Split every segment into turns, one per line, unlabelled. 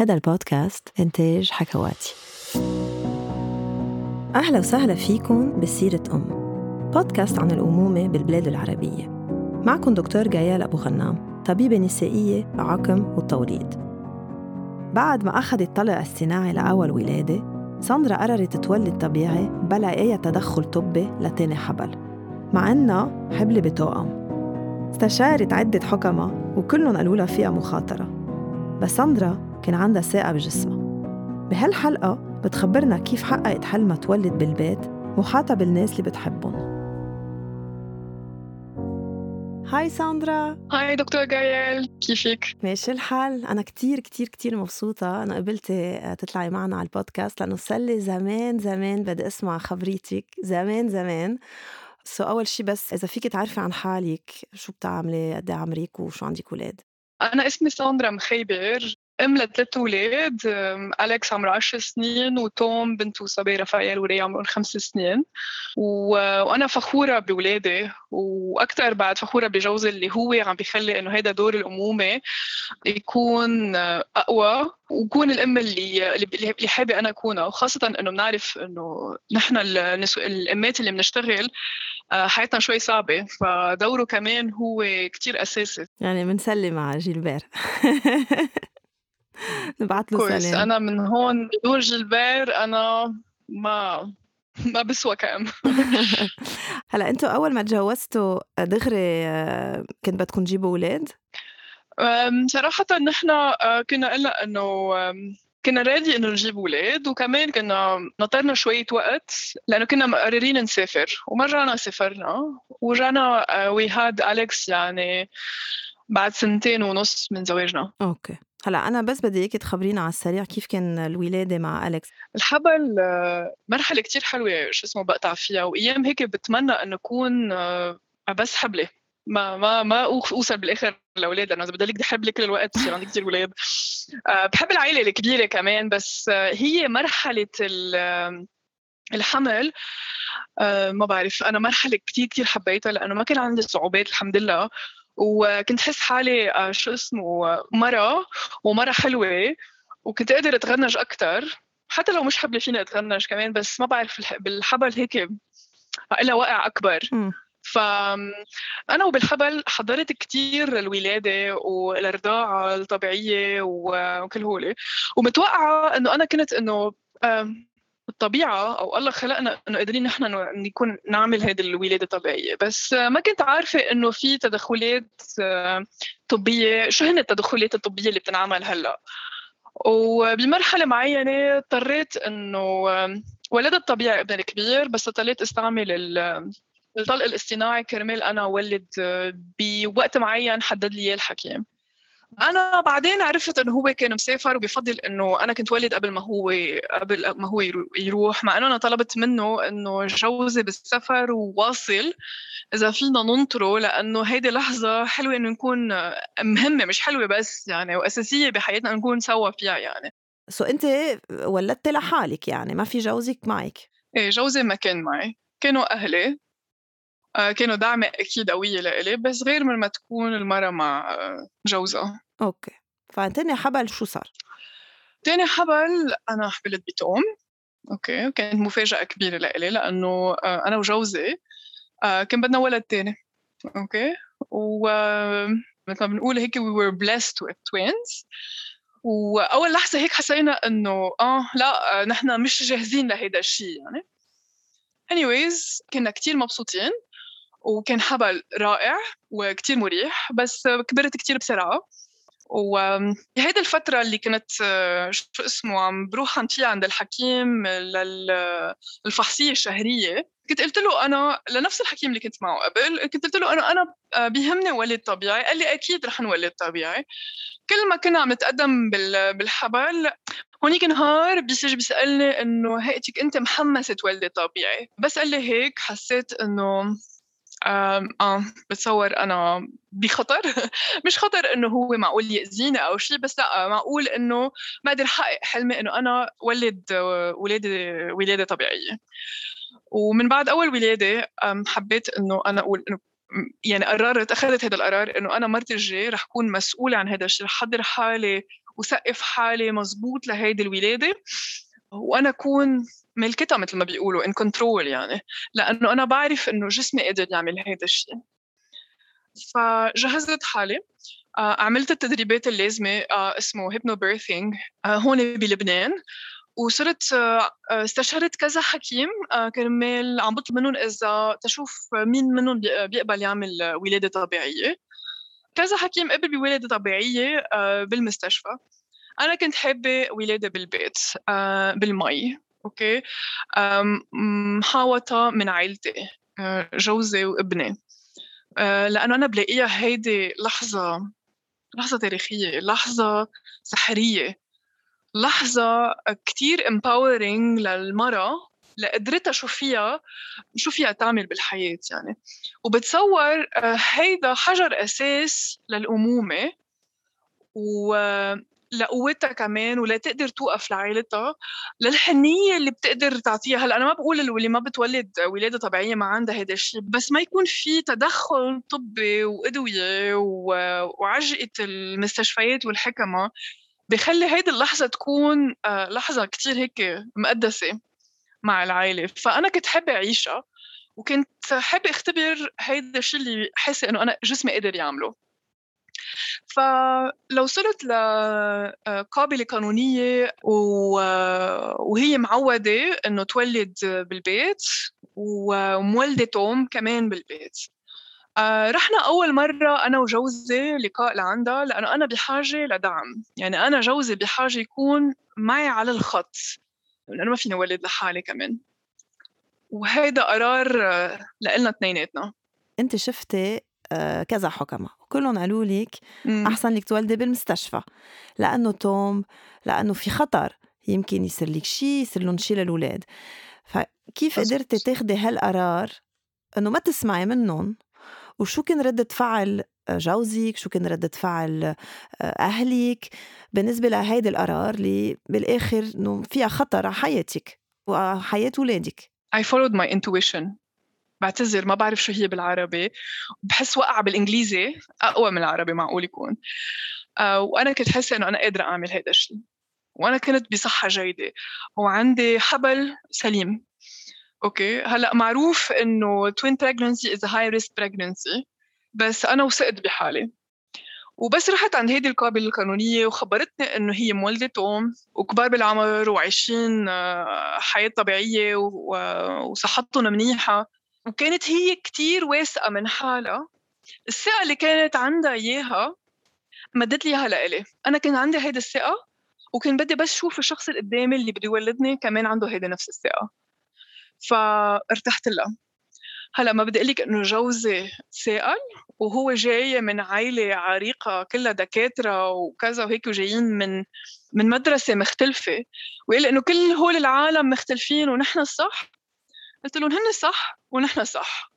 هذا البودكاست إنتاج حكواتي. أهلا وسهلا فيكم بسيرة أم. بودكاست عن الأمومة بالبلاد العربية. معكم دكتور جيال أبو غنام طبيبة نسائية بعقم والتوليد. بعد ما أخذت طلق الصناعي لأول ولادة ساندرا قررت تولد طبيعي بلا أي تدخل طبي لتاني حبل مع إنها حبلة بتوأم. استشارت عدة حكمة وكلهم قالوا لها فيها مخاطرة. بس ساندرا كان عندها ثقة بجسمها. بهالحلقة بتخبرنا كيف حققت حلمها تولد بالبيت محاطة بالناس اللي بتحبهم. Hi ساندرا.
Hi دكتور جايل كيفك؟
ماشي الحال. أنا كتير كتير كتير مبسوطة أنا قبلتي تطلعي معنا على البودكاست لأنه صار لي زمان زمان بدي أسمع خبريتك. زمان زمان. So أول شي بس إذا فيك تعرفي عن حالك شو بتعملي قد إيه عمرك وشو عندك أولاد
أنا اسمي ساندرا مخيبر. أم لثلاث أولاد أليكس عمره 10 سنين وتوم بنته صبي رفائيل وري عمرهم خمس سنين. و... وأنا فخورة باولادي وأكثر بعد فخورة بجوزي اللي هو عم بيخلي إنه هذا دور الأمومة يكون أقوى وكون الأم اللي اللي حابة أنا أكونها. وخاصة إنه بنعرف إنه نحن النسو... الأمات اللي بنشتغل آه، حياتنا شوي صعبة. فدوره كمان هو كتير أساسي.
يعني بنسلم على جيلبير. نبعت له سلام.
أنا من هون بدون جلبير أنا ما ما بسوى كأم.
هلا أنتوا أول ما تجوزتوا دغري آه، كنت بدكم تجيبوا أولاد؟
صراحة نحن آه، كنا قلنا إنه كنا رادي إنه نجيب أولاد وكمان كنا نطرنا شوية وقت لأنه كنا مقررين نسافر وما رجعنا سافرنا ورجعنا وي هاد اليكس يعني بعد سنتين ونص من زواجنا.
أوكي. هلأ أنا بس بدي إياكي تخبرينا على السريع كيف كان الولادة مع أليكس؟
الحبل آه، مرحلة كتير حلوة شو اسمه بقطع فيها وأيام هيك بتمنى انه أكون آه، بس حبلة. ما ما ما أوصل بالآخر لاولاد لأنه إذا بضلك حبلة كل الوقت بصير عندي كثير أولاد آه، بحب العائله الكبيرة كمان بس هي مرحلة الحمل ما بعرف أنا مرحلة كثير كثير حبيتها لأنه ما كان عندي صعوبات الحمد لله. وكنت حس حالي آه، شو اسمه مرة ومرة حلوة وكنت قادر أتغنج أكثر حتى لو مش حبلة فيني أتغنج كمان بس ما بعرف بالحبل هيك إلها وقع أكبر. فأنا وبالحبل حضرت كتير الولادة والرضاعة الطبيعية وكل هولي. ومتوقعة إنه أنا كنت إنه الطبيعة أو الله خلقنا إنه قادرين نحن نكون نعمل هذه الولادة الطبيعية بس ما كنت عارفة إنه في تدخلات آه، طبية. شو هن التدخلات الطبية اللي بتنعمل هلأ؟ وبمرحلة معينة اضطريت إنه ولدت طبيعي ابني الكبير بس اضطريت أستعمل الطلق الاصطناعي كرمال أنا ولد آه، بوقت معين حدد لي الحكيم. أنا بعدين عرفت إنه هو كان مسافر وبفضل إنه أنا كنت ولد قبل ما هو قبل ما هو يروح مع إنه أنا طلبت منه إنه جوزي بالسفر وواصل إذا فينا ننطره لأنه هيدي لحظة حلوة إنه نكون مهمة مش حلوة بس يعني وأساسية بحياتنا نكون سوا فيها يعني.
سو أنت ولدت لحالك يعني ما في جوزك معك.
إيه جوزي ما كان معي كانوا أهلي. كانوا دعم أكيد قويه لإلي بس غير من ما تكون المرة مع آه، جوزها.
Okay. فتاني حبل شو صار؟
تاني حبل أنا حبلت بتوم. Okay. كانت مفاجأة كبيرة لإلي لأنه آه، أنا وجوزي كان بدنا ولد تاني. Okay. و مثل ما بنقول هيك we were blessed with twins. وأول لحظة هيك حسينا إنه آه لا نحن مش جاهزين لهيدا الشيء يعني. Anyways كنا كتير مبسوطين. وكان حبل رائع وكتير مريح بس كبرت كتير بسرعة. وهيدي الفترة اللي كنت شو اسمه عم بروح عند فيها عند الحكيم للفحصية الشهرية. كنت قلت له أنا لنفس الحكيم اللي كنت معه قبل كنت قلت له أنا أنا بيهمني ولد طبيعي. قال لي أكيد رح نولد طبيعي. كل ما كنا عم نتقدم بالحبل هونيك نهار بيجي بيسألني إنه هيك أنت محمسة تولدي طبيعي؟ بس قال لي هيك حسيت إنه آه بتصور أنا بخطر. مش خطر إنه هو معقول يأذيني أو شيء بس لأ معقول إنه ما أقدر أحقق حلمي إنه أنا ولد ولادة ولادة طبيعية. ومن بعد أول ولادة حبيت إنه أنا أقول إنه يعني قررت أخذت هذا القرار إنه أنا مرتي الجاي رح أكون مسؤولة عن هذا الشيء رح احضر حالي وسقف حالي مزبوط لهيدي الولادة وأنا أكون ملكتها مثل ما بيقولوا in control يعني لأنه أنا بعرف إنه جسمي قادر يعمل هذا الشيء فجهزت حالي آه، عملت التدريبات اللازمة آه، اسمه hypnobirthing آه، هون بلبنان. وصرت استشرت كذا حكيم كرمال عم بطلب منهم إذا تشوف مين منهم بيقبل يعمل ولادة طبيعية. كذا حكيم قبل بولادة طبيعية بالمستشفى. أنا كنت حابة ولادة بالبيت بالمي. أوكي. محاوطه من عائلتي جوزي وابني. لأنه أنا بلاقيها هيدي لحظة لحظة تاريخية لحظة سحرية لحظة كتير empowering للمرأة لقدرتها شو فيها شو فيها تعمل بالحياة يعني. وبتصور هيدا حجر أساس للأمومة و لقوتها كمان ولا تقدر توقف لعائلتها للحنية اللي بتقدر تعطيها. هلأ أنا ما بقول اللي ما بتولد ولادة طبيعية ما عندها هذا الشيء بس ما يكون في تدخل طبي وأدوية وعجقة المستشفيات والحكمة بخلي هيدي اللحظة تكون آه، لحظة كتير هيك مقدسة مع العائله فأنا كنت حابة أعيشها وكنت حابة أختبر هيدا الشيء اللي حاسة إنه أنا جسمي قادر يعمله. فلو وصلت لقابلة قانونية وهي معودة إنه تولد بالبيت ومولدة توم كمان بالبيت. آه، رحنا أول مرة أنا وجوزي لقاء لعندها لأنه أنا بحاجة لدعم. يعني أنا جوزي بحاجة يكون معي على الخط. لأنه ما فيني ولد لحالي كمان. وهيدا قرار آه، لإلنا اثنيناتنا.
أنت شفتي آه، كذا حكمة. كلهم قالوا لك أحسن لك تولدي بالمستشفى لأنه توم لأنه في خطر يمكن يصير لك شيء يصير لهم شيء للأولاد فكيف قدرتي تاخدي هالقرار إنه ما تسمعي منهم؟ وشو كان ردة فعل جوزك؟ شو كان ردة فعل آه، أهلك؟ بالنسبة لهيدي القرار اللي بالآخر إنه فيها خطر على حياتك وحياة أولادك
I followed my intuition. بعتذر ما بعرف شو هي بالعربي. بحس وقع بالإنجليزي أقوى من العربي معقول يكون. آه وأنا كنت حاسة إنه أنا قادرة أعمل هذا الشيء وأنا كنت بصحة جيدة. وعندي حبل سليم. أوكي؟ هلأ معروف إنه twin pregnancy is a high risk بس أنا وثقت بحالي. وبس رحت عند هيدي القابلة القانونية وخبرتني إنه هي مولدة توم وكبار بالعمر وعايشين آه، حياة طبيعية وصحتهم منيحة. وكانت هي كتير واثقة من حالها. الثقة اللي كانت عندها إياها مدت لي إياها لإلي. أنا كان عندي هيدي الثقة وكان بدي بس شوف الشخص اللي قدامي اللي بده يولدني كمان عنده هيدي نفس الثقة. فارتحت لها. هلأ ما بدي أقول لك إنه جوزي سائل وهو جاي من عائله عريقة كلها دكاترة وكذا وهيك وجايين من من مدرسة مختلفة. وقال إنه كل هول العالم مختلفين ونحن الصح. قلت لهم هن صح ونحن صح.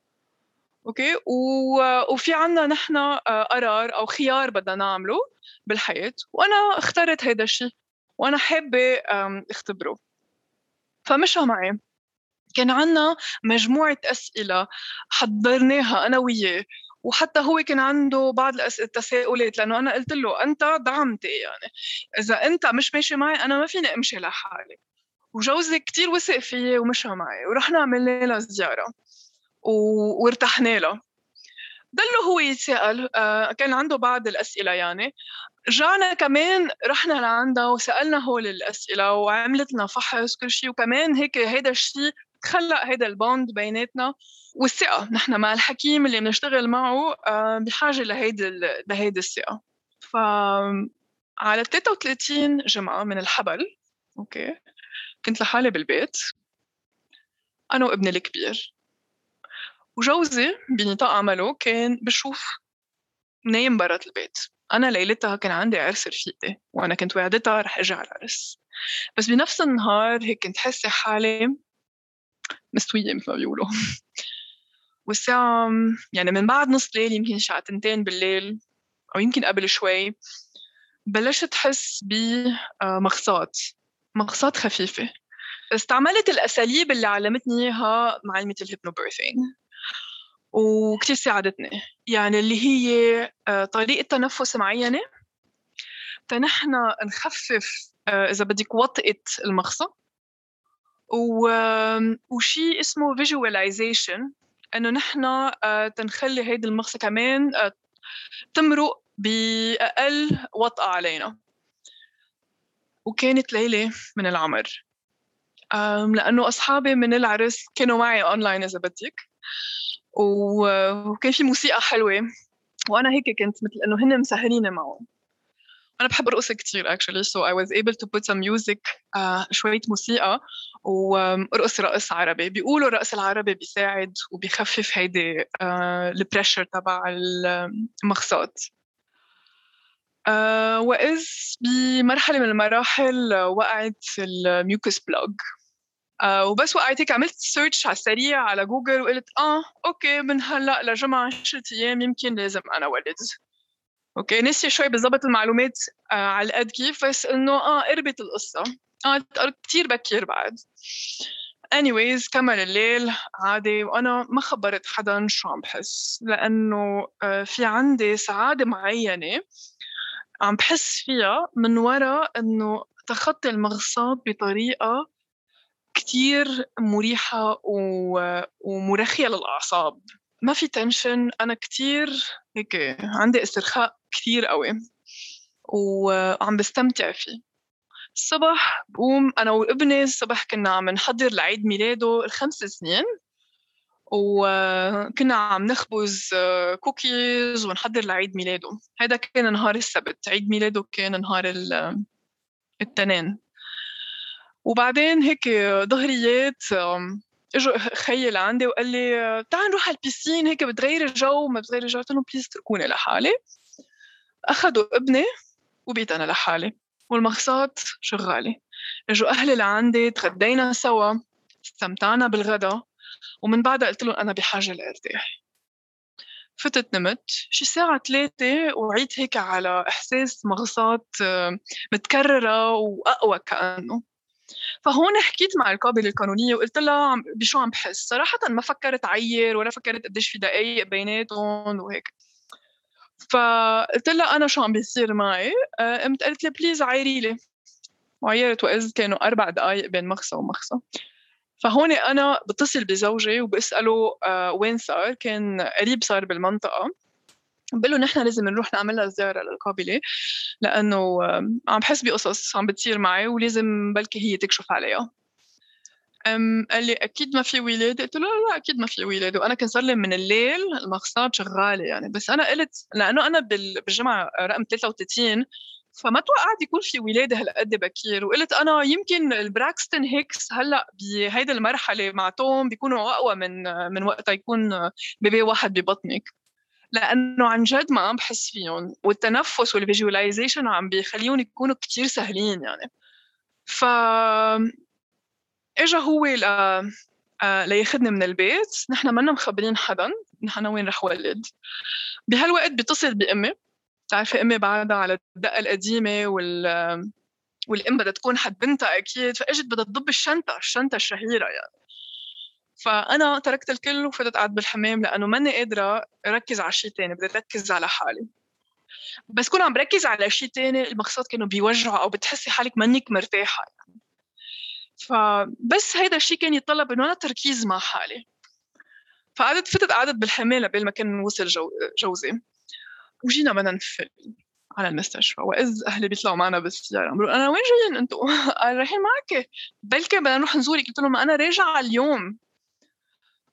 أوكي؟ و... وفي عنا نحن آه، قرار أو خيار بدنا نعمله بالحياة وأنا اخترت هذا الشيء وأنا حابة اختبره. فمشى معي. كان عنا مجموعة أسئلة حضرناها أنا وياه وحتى هو كان عنده بعض التساؤلات لأنه أنا قلت له أنت دعمتي يعني. إذا أنت مش ماشي معي أنا ما فيني أمشي لحالي. وجوزي كتير وثق فيي ومشى معي ورحنا عملنا لها زيارة و... وارتحنا لها ضل هو يتساءل آه كان عنده بعض الأسئلة يعني. جانا كمان رحنا لعندها وسألنا هول الأسئلة وعملت لنا فحص كل شيء وكمان هيك هيدا الشيء خلق هيدا البوند بيناتنا والثقة. نحن مع الحكيم اللي بنشتغل معه آه بحاجة لهيدي لهيدي الثقة. ف على 33 جمعة من الحبل أوكي كنت لحالي بالبيت أنا وابني الكبير. وجوزي بنطاق عمله كان بشوف نايم برات البيت. أنا ليلتها كان عندي عرس رفيقتي وأنا كنت وعدتها رح أجي على العرس. بس بنفس النهار هيك كنت حاسة حالي مستوية مثل ما بيقولوا. والساعة يعني من بعد نص ليل يمكن ساعة تنتين بالليل أو يمكن قبل شوي بلشت أحس بمغصات مغصات خفيفة. استعملت الأساليب اللي علمتني إياها معلمة الهيبنوبيرثينج وكتير ساعدتني. يعني اللي هي آه، طريقة تنفس معينة. تنحن نخفف آه، إذا بدك وطئة المخصى و... وشيء اسمه visualization إنه نحن آه، تنخلي هيدي المغصة كمان تمرق بأقل وطأة علينا. وكانت ليلة من العمر. لأنه أصحابي من العرس كانوا معي أونلاين إذا بدك. وكان في موسيقى حلوة. وأنا هيك كنت مثل إنه هن مسهرين معهم. أنا بحب أرقص كثير actually so I was able to put some music uh, شوية موسيقى. وأرقص رقص عربي. بيقولوا الرقص العربي بيساعد وبيخفف هيدي uh, ال pressure تبع المغصات uh, وإذ بمرحلة من المراحل وقعت ال mucus plug. آه وبس وقعت هيك عملت search على السريع على جوجل وقلت آه okay من هلأ لجمعة 10 أيام يمكن لازم أنا ولد okay نسي شوي بالضبط المعلومات آه على قد كيف بس إنه آه قربت القصة. آه كثير بكير بعد. Anyways كمل الليل عادي وأنا ما خبرت حدا شو عم بحس لأنه آه في عندي سعادة معينة عم بحس فيها من وراء إنه تخطي المغصات بطريقة كتير مريحة ومرخية للأعصاب. ما في تنشن. أنا كتير هيك عندي استرخاء كتير قوي وعم بستمتع فيه. الصبح بقوم أنا وابني الصبح كنا عم نحضر لعيد ميلاده الخمس سنين. وكنا عم نخبز كوكيز ونحضر لعيد ميلاده. هذا كان نهار السبت. عيد ميلاده كان نهار الاثنين وبعدين هيك ظهريات إجوا خيي لعندي وقال لي تعال نروح على ال piscine هيك بتغير الجو ما بتغير الجو. قلت لهم please اتركوني لحالي. اخذوا ابني وبيت أنا لحالي. والمخصات شغالة إجوا أهلي لعندي تغدينا سوا. استمتعنا بالغدا. ومن بعدها قلت لهم أنا بحاجة لأرتاح. فتت نمت. شي ساعة ثلاثة وعيت هيك على إحساس مغصات متكررة وأقوى كأنه. فهون حكيت مع القابلة القانونية وقلت لها بشو عم بحس؟ صراحة ما فكرت عير ولا فكرت قديش في دقائق بيناتهم وهيك. فقلت لها أنا شو عم بيصير معي؟ آه، قمت قالت لي please عيري لي. وعيرت وإذ كانوا أربع دقائق بين مغصة ومغصة فهون أنا بتصل بزوجي وبسأله آه، وين صار؟ كان قريب صار بالمنطقة. بقول له نحن لازم نروح نعمل لها زيارة للقابله لأنه عم بحس بقصص عم بتصير معي ولازم بلكي هي تكشف عليها. أم قال لي أكيد ما في ولاد. قلت له لا, لا أكيد ما في ولاد. وأنا كان صار لي من الليل المغصات شغالة يعني. بس أنا قلت لأنه أنا بالجمعة رقم 33 فما توقعت يكون في ولادة هالقد بكير وقلت أنا يمكن ال Braxton Hicks هلأ بهيدي المرحلة مع توم بيكونوا أقوى من من وقتها يكون baby واحد ببطنك. لأنه عن جد ما عم بحس فيهم والتنفس وال visualization عم بيخليهم يكونوا كتير سهلين يعني. ف اجى هو ل... آه، لياخذني من البيت نحن ما مخبرين حدا نحن وين رح ولد؟ بهالوقت بيتصل بأمي. بتعرفي أمي بعدها على الدقة القديمة وال والأم بدها تكون حد بنتها أكيد فإجت بدها تضب الشنطة الشنطة الشهيرة يعني. فأنا تركت الكل وفتت قعدت بالحمام لأنه ماني قادرة أركز على شيء ثاني بدي أركز على حالي. بس كون عم بركز على شيء ثاني المقصد كانوا بيوجعوا أو بتحسي حالك منك مرتاحة يعني. فبس هيدا الشيء كان يتطلب إنه أنا تركيز مع حالي. فقعدت فتت قعدت بالحمام لبين ما كان وصل جو جوزي. وجينا بدنا نفل على المستشفى وإذ أهلي بيطلعوا معنا بالسيارة. بيقولوا أنا وين جايين أنتم؟ قال رايحين معك. بلكي بدنا نروح نزورك. قلت لهم أنا راجعة اليوم.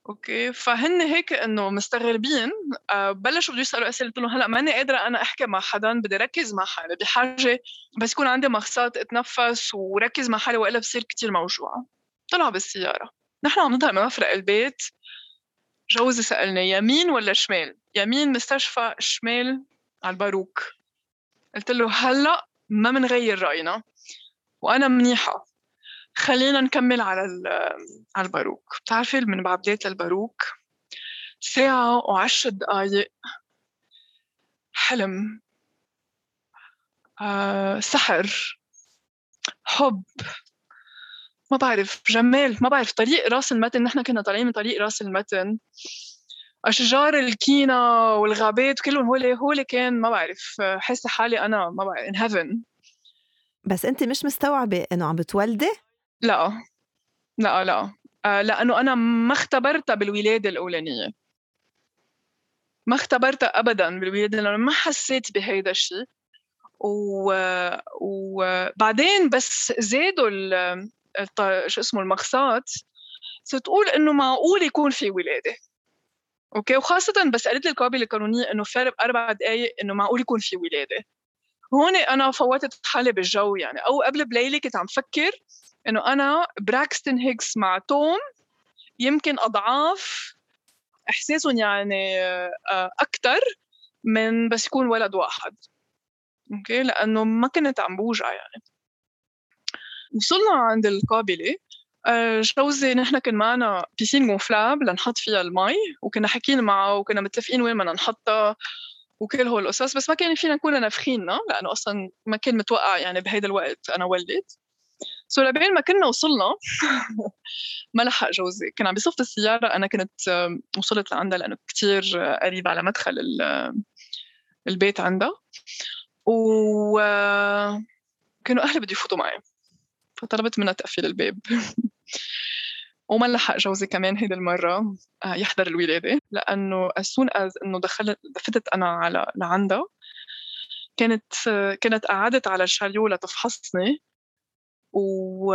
Okay. فهن هيك إنه مستغربين آه، بلشوا بده يسألوا أسئلة. قلت لهم هلأ ماني قادرة أنا أحكي مع حدا بدي ركز مع حالي بحاجة بس يكون عندي مغصات أتنفس وركز مع حالي وإلا بصير كثير موجوعة. طلعوا بالسيارة. نحن عم نطلع من مفرق البيت. جوزي سألني يمين ولا شمال؟ يمين مستشفى شمال على الباروك. قلت له هلأ ما بنغير رأينا وأنا منيحة. خلينا نكمل على على الباروك. بتعرفي من بعبدات للباروك ساعة وعشر دقايق. حلم. آه، سحر. حب. ما بعرف جمال ما بعرف طريق راس المتن نحن كنا طالعين من طريق راس المتن. أشجار الكينا والغابات كلهم هول هول كان ما بعرف حاسة حالي أنا ما بعرف ان هيفن
بس أنت مش مستوعبة إنه عم بتولدي؟
لا. لا لا. آه لأنه أنا ما اختبرتها بالولادة الأولانية. ما اختبرتها ابدا بالولادة لأنه ما حسيت بهيدا الشيء و... وبعدين بس زادوا ال... شو اسمه المخصات صرت تقول إنه معقول يكون في ولادة. أوكي؟ وخاصة بس قالت لي القابله القانونيه إنه فرق أربع دقائق إنه معقول يكون في ولادة. هون أنا فوتت حالي بالجو يعني. أو قبل بليلة كنت عم فكر إنه أنا Braxton Hicks مع توم يمكن أضعاف إحساسهم يعني آه، أكثر من بس يكون ولد واحد. أوكي؟ لأنه ما كنت عم بوجع يعني. وصلنا عند القابلة. آه، جوزي نحن كان معنا piscine gonflable لنحط فيها المي وكنا حاكيين معه وكنا متفقين وين بدنا نحطها وكل هول القصص بس ما كان فينا نكون نافخيننا لأنه أصلا ما كان متوقع يعني بهيدا الوقت أنا ولدت so لبين ما كنا وصلنا ما لحق جوزي. كان عم بيصفط السيارة أنا كنت وصلت لعندها لأنه كتير قريب على مدخل البيت عندها. و كانوا أهلي بده يفوتوا معي. فطلبت منها تقفل الباب. وما لحق جوزي كمان هيدي المرة آه، يحضر الولادة لأنه as soon as إنه دخلت فتت أنا على لعندها كانت كانت قعدت على الشاليو لتفحصني. و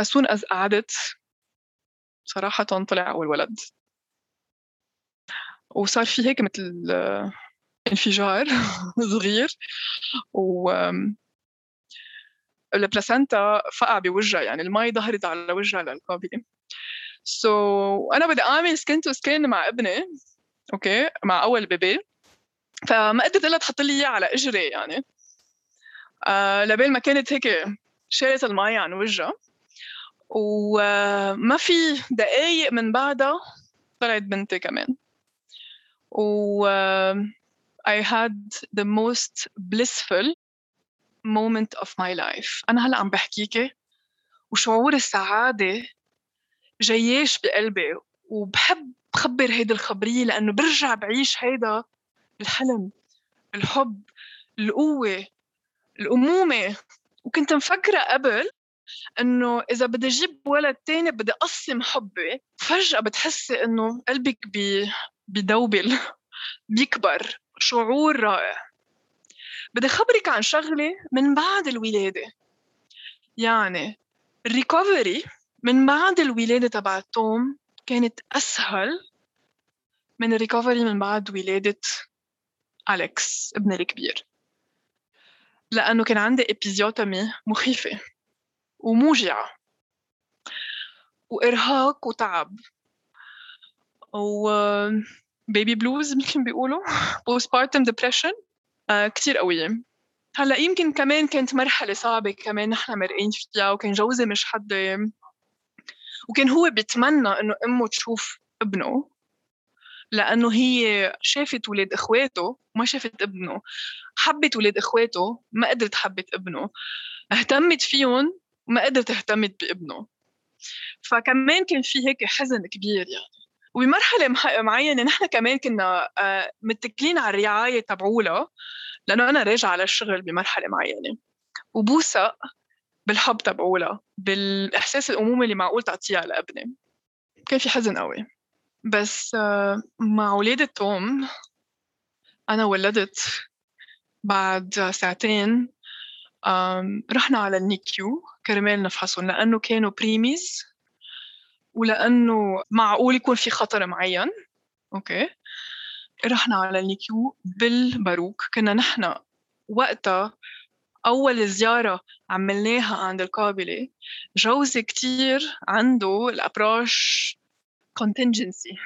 as soon as قعدت صراحة طلع أول ولد. وصار في هيك مثل انفجار صغير. و ال placenta فقع بوجهها يعني المي ظهرت على وجهها للقابلة. so so, أنا بدي أعمل skin to skin مع ابني أوكي مع أول baby فما قدرت إلا تحط لي إياه على إجري يعني. آه لبين ما كانت هيك شالت المي عن وجهها. وما في دقايق من بعدها طلعت بنتي كمان. و I had the most blissful moment of my life. أنا هلأ عم بحكيكي وشعور السعادة جياش بقلبي وبحب خبر هيدي الخبرية لأنه برجع بعيش هيدا الحلم الحب القوة الأمومة. وكنت مفكرة قبل إنه إذا بدي أجيب ولد تاني بدي أقسم حبي فجأة بتحسي إنه قلبك بي بي double بيكبر شعور رائع. بدي خبرك عن شغلة من بعد الولادة. يعني ال recovery من بعد الولادة تبع توم كانت أسهل من ال recovery من بعد ولادة أليكس ابني الكبير. لأنه كان عندي episiotomy مخيفة وموجعة وإرهاق وتعب. و baby blues يمكن بيقولوا postpartum depression كتير قوية هلأ يمكن كمان كانت مرحلة صعبة كمان نحن مرقين فيها وكان جوزي مش حد وكان هو بيتمنى إنه أمه تشوف ابنه لأنه هي شافت ولاد إخواته ما شافت ابنه. حبت ولاد إخواته ما قدرت حبت ابنه. اهتمت فيهم وما قدرت اهتمت بابنه. فكمان كان في هيك حزن كبير يعني. وبمرحلة معينة نحن كمان كنا آه، متكلين على الرعاية تبعولا لأنه أنا راجعة على الشغل بمرحلة معينة. وبوثق بالحب تبعولا بالإحساس الأمومة اللي معقول تعطيها لأبني. كان في حزن قوي. بس آه، مع ولادة توم أنا ولدت بعد ساعتين رحنا على ال NICU كرمال نفحصهم لأنه كانوا preemies ولأنه معقول يكون في خطر معين. أوكي. رحنا على ال NICU بالباروك. كنا نحن وقتها أول زيارة عملناها عند القابلة. جوزي كتير عنده الأبراش contingency.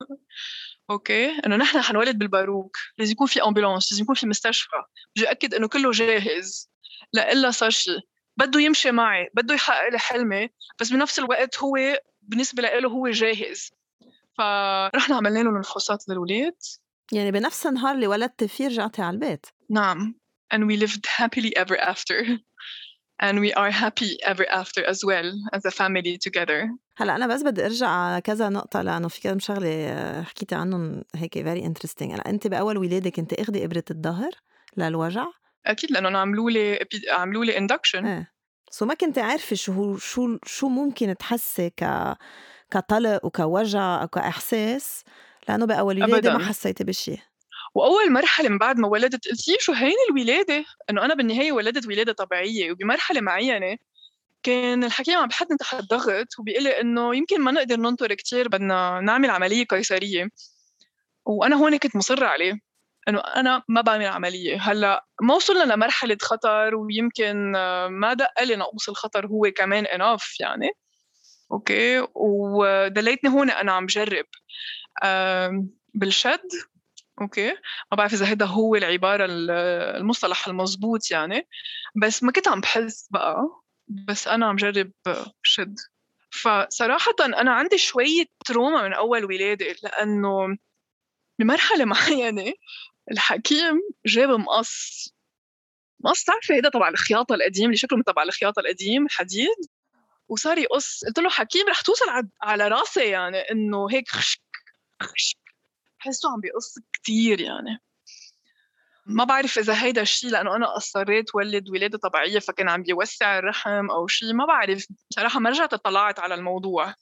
أوكي. إنه نحن حنولد بالباروك. لازم يكون في امبولانس لازم يكون في مستشفى. بدي أكد إنه كله جاهز. لا صار شيء بده يمشي معي بده يحقق لي حلمي بس بنفس الوقت هو بالنسبة له هو جاهز. فرحنا عملنا له الفحوصات للولاد.
يعني بنفس النهار اللي ولدت فيه رجعتي على البيت.
نعم. And we lived happily ever after. And we are happy ever after as well as a family together.
هلا أنا بس بدي أرجع على كذا نقطة لأنه في كم شغلة حكيتي عنهم هيك very interesting هلا أنت بأول ولادة كنت اخذي إبرة الظهر للوجع؟
أكيد لأنه عملوا لي عملوا لي induction
إيه. so ما كنت عارفة شو شو شو ممكن تحسي ك كطلق وكوجع أو كإحساس لأنه باول ولاده ما حسيتي بشيء
وأول مرحلة من بعد ما ولدت قلت لي شو هين الولادة؟ إنه أنا بالنهاية ولدت ولادة طبيعية وبمرحلة معينة كان الحكيم عم بحطني تحت ضغط وبيقول لي إنه يمكن ما نقدر ننطر كثير بدنا نعمل عملية قيصرية. وأنا هون كنت مصرة عليه. إنه أنا ما بعمل عملية. هلأ ما وصلنا لمرحلة خطر ويمكن ما دق لي نقص الخطر هو كمان اناف يعني. أوكي؟ ودليتني هون أنا عم بجرب بالشد. أوكي؟ ما بعرف إذا هذا هو العبارة المصطلح المضبوط يعني. بس ما كنت عم بحس بقى. بس أنا عم جرب شد. فصراحة أنا عندي شوية تروما من أول ولادة لأنه بمرحلة معينة الحكيم جاب مقص مقص تعرفي هيدا تبع الخياطة القديم اللي شكله تبع الخياطة القديم حديد وصار يقص قلت له حكيم رح توصل على راسي يعني إنه هيك خشك خشك. بحسه عم بيقص كثير يعني. ما بعرف إذا هيدا الشيء لأنه أنا اصريت ولد ولادة طبيعية فكان عم بيوسع الرحم أو شيء ما بعرف. بصراحه ما رجعت اطلعت على الموضوع.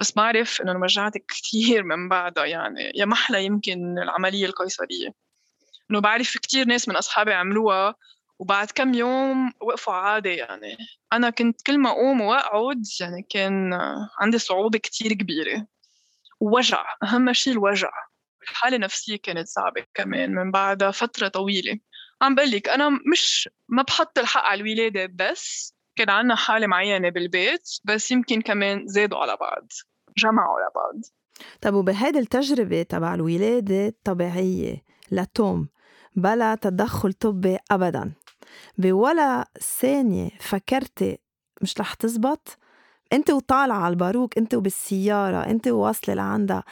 بس بعرف إنه رجعت كثير من بعدها يعني يا محلى يمكن العملية القيصرية. إنه بعرف كثير ناس من أصحابي عملوها وبعد كم يوم وقفوا عادي يعني أنا كنت كل ما أقوم وأقعد يعني كان عندي صعوبة كثير كبيرة. ووجع أهم شيء الوجع. الحالة النفسية كانت صعبة كمان من بعدها فترة طويلة. عم بقول لك أنا مش ما بحط الحق على الولادة بس كان عنا حالة معينة بالبيت بس يمكن كمان زادوا على بعض. جمعوا على بعض.
طب وبهيدي التجربة تبع الولادة الطبيعية لتوم بلا تدخل طبي أبدا. بولا ثانية فكرتي مش رح تزبط؟ انت وطالعة على الباروك انت وبالسيارة انت وواصلة لعندها.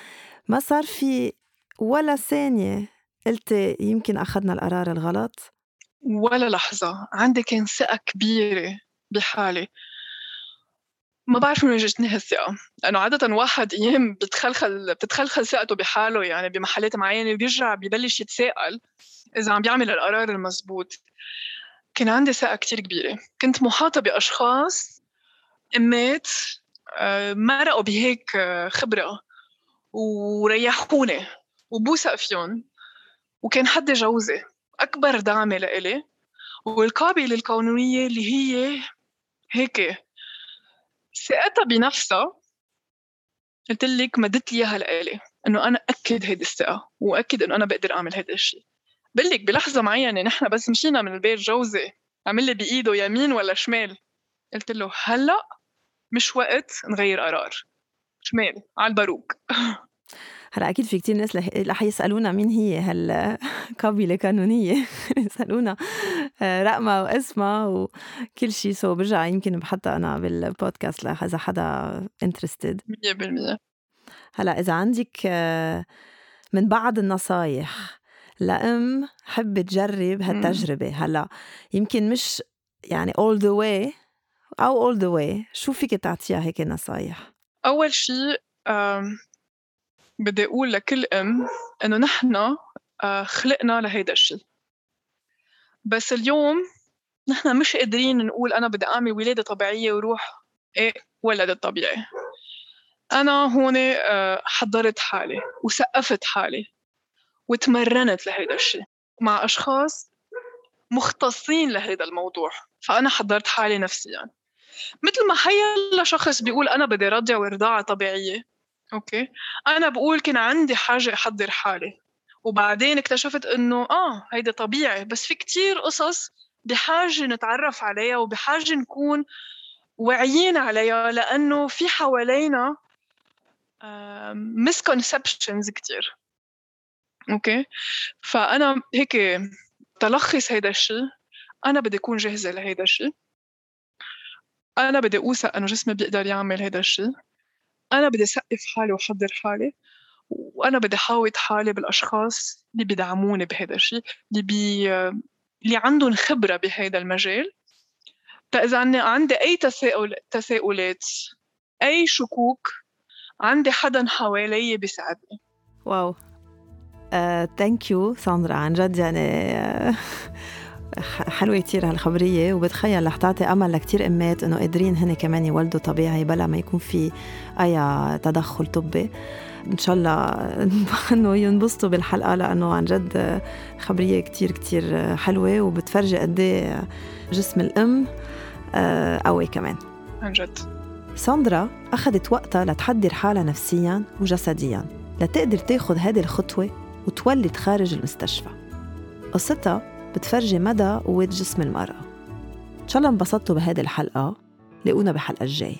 ما صار في ولا ثانية قلت يمكن أخذنا القرار الغلط؟
ولا لحظة. عندي كان ثقة كبيرة بحالي. ما بعرف من وين جتني هالثقة لأنه عادة واحد أيام بتخلخل بتتخلخل ثقته بحاله يعني بمحلات معينة وبيرجع ببلش يتساءل إذا عم بيعمل القرار المزبوط. كان عندي ثقة كتير كبيرة. كنت محاطة بأشخاص أمات آه، مرقوا بهيك آه، خبرة وريحوني وبوثق فيهم. وكان حد جوزي أكبر دعم لإلي والقابلة القانونية اللي هي هيك ثقتها بنفسها قلت لك مدت لي إياها لإلي إنه أنا أكد هيدي الثقة وأكد إنه أنا بقدر أعمل هيدا الشيء بقول لك بلحظة معينة نحن بس مشينا من البيت جوزي عمل لي بإيده يمين ولا شمال قلت له هلأ مش وقت نغير قرار شمال على الباروك.
هلا أكيد في كتير ناس رح يسألونا مين هي هالقبيله قانونيه يسألونا آه، رقمها واسمها وكل شيء so برجع يمكن بحطها أنا بالبودكاست إذا حدا interested
100%
هلا إذا عندك آه، من بعض النصايح لأم حب تجرب هالتجربة. هلا يمكن مش يعني all the way أو all the way. شو فيك تعطيها هيك نصايح؟
أول شيء بدي أقول لكل أم إنه نحن آه، خلقنا لهيدا الشيء. بس اليوم نحن مش قادرين نقول أنا بدي أعمل ولادة طبيعية وروح إيه ولدت طبيعي أنا هون آه، حضرت حالي وسقفت حالي وتمرنت لهيدا الشيء مع أشخاص مختصين لهيدا الموضوع. فأنا حضرت حالي نفسيا. مثل ما حيلا شخص بيقول أنا بدي رضع ورضاعة طبيعية. أوكي. أنا بقول كان عندي حاجة أحضر حالي. وبعدين اكتشفت إنه آه هيدا طبيعي. بس في كتير قصص بحاجة نتعرف عليها وبحاجة نكون واعيين عليها لأنه في حوالينا misconceptions كتير. أوكي. فأنا هيك تلخص هيدا الشيء. أنا بدي أكون جاهزة لهيدا الشيء. أنا بدي أوثق إنه جسمي بيقدر يعمل هيدا الشيء. أنا بدي أثقف حالي وأحضر حالي وأنا بدي أحاوط حالي بالأشخاص اللي بيدعموني بهذا الشيء اللي بي اللي عندهم خبرة بهذا المجال. إذا عندي أي تساؤل تساؤلات أي شكوك عندي حدا حوالي بيساعدني.
Wow. Thank uh, you ساندرا عن جد يعني حلوة كتير هالخبرية وبتخيل رح تعطي أمل لكتير أمات إنه قادرين هن كمان يولدوا طبيعي بلا ما يكون في أي تدخل طبي. إن شاء الله إنه ينبسطوا بالحلقة لأنه عن جد خبرية كتير كتير حلوة وبتفرجي قد إيه جسم الأم uh, قوي كمان.
عن جد.
ساندرا أخذت وقتها لتحضر حالها نفسياً وجسدياً لتقدر تاخد هذه الخطوة وتولد خارج المستشفى. قصتها بتفرجي مدى قوة جسم المرأة. إن شاء الله انبسطتوا بهذه الحلقة؟ لاقونا بحلقة الجاي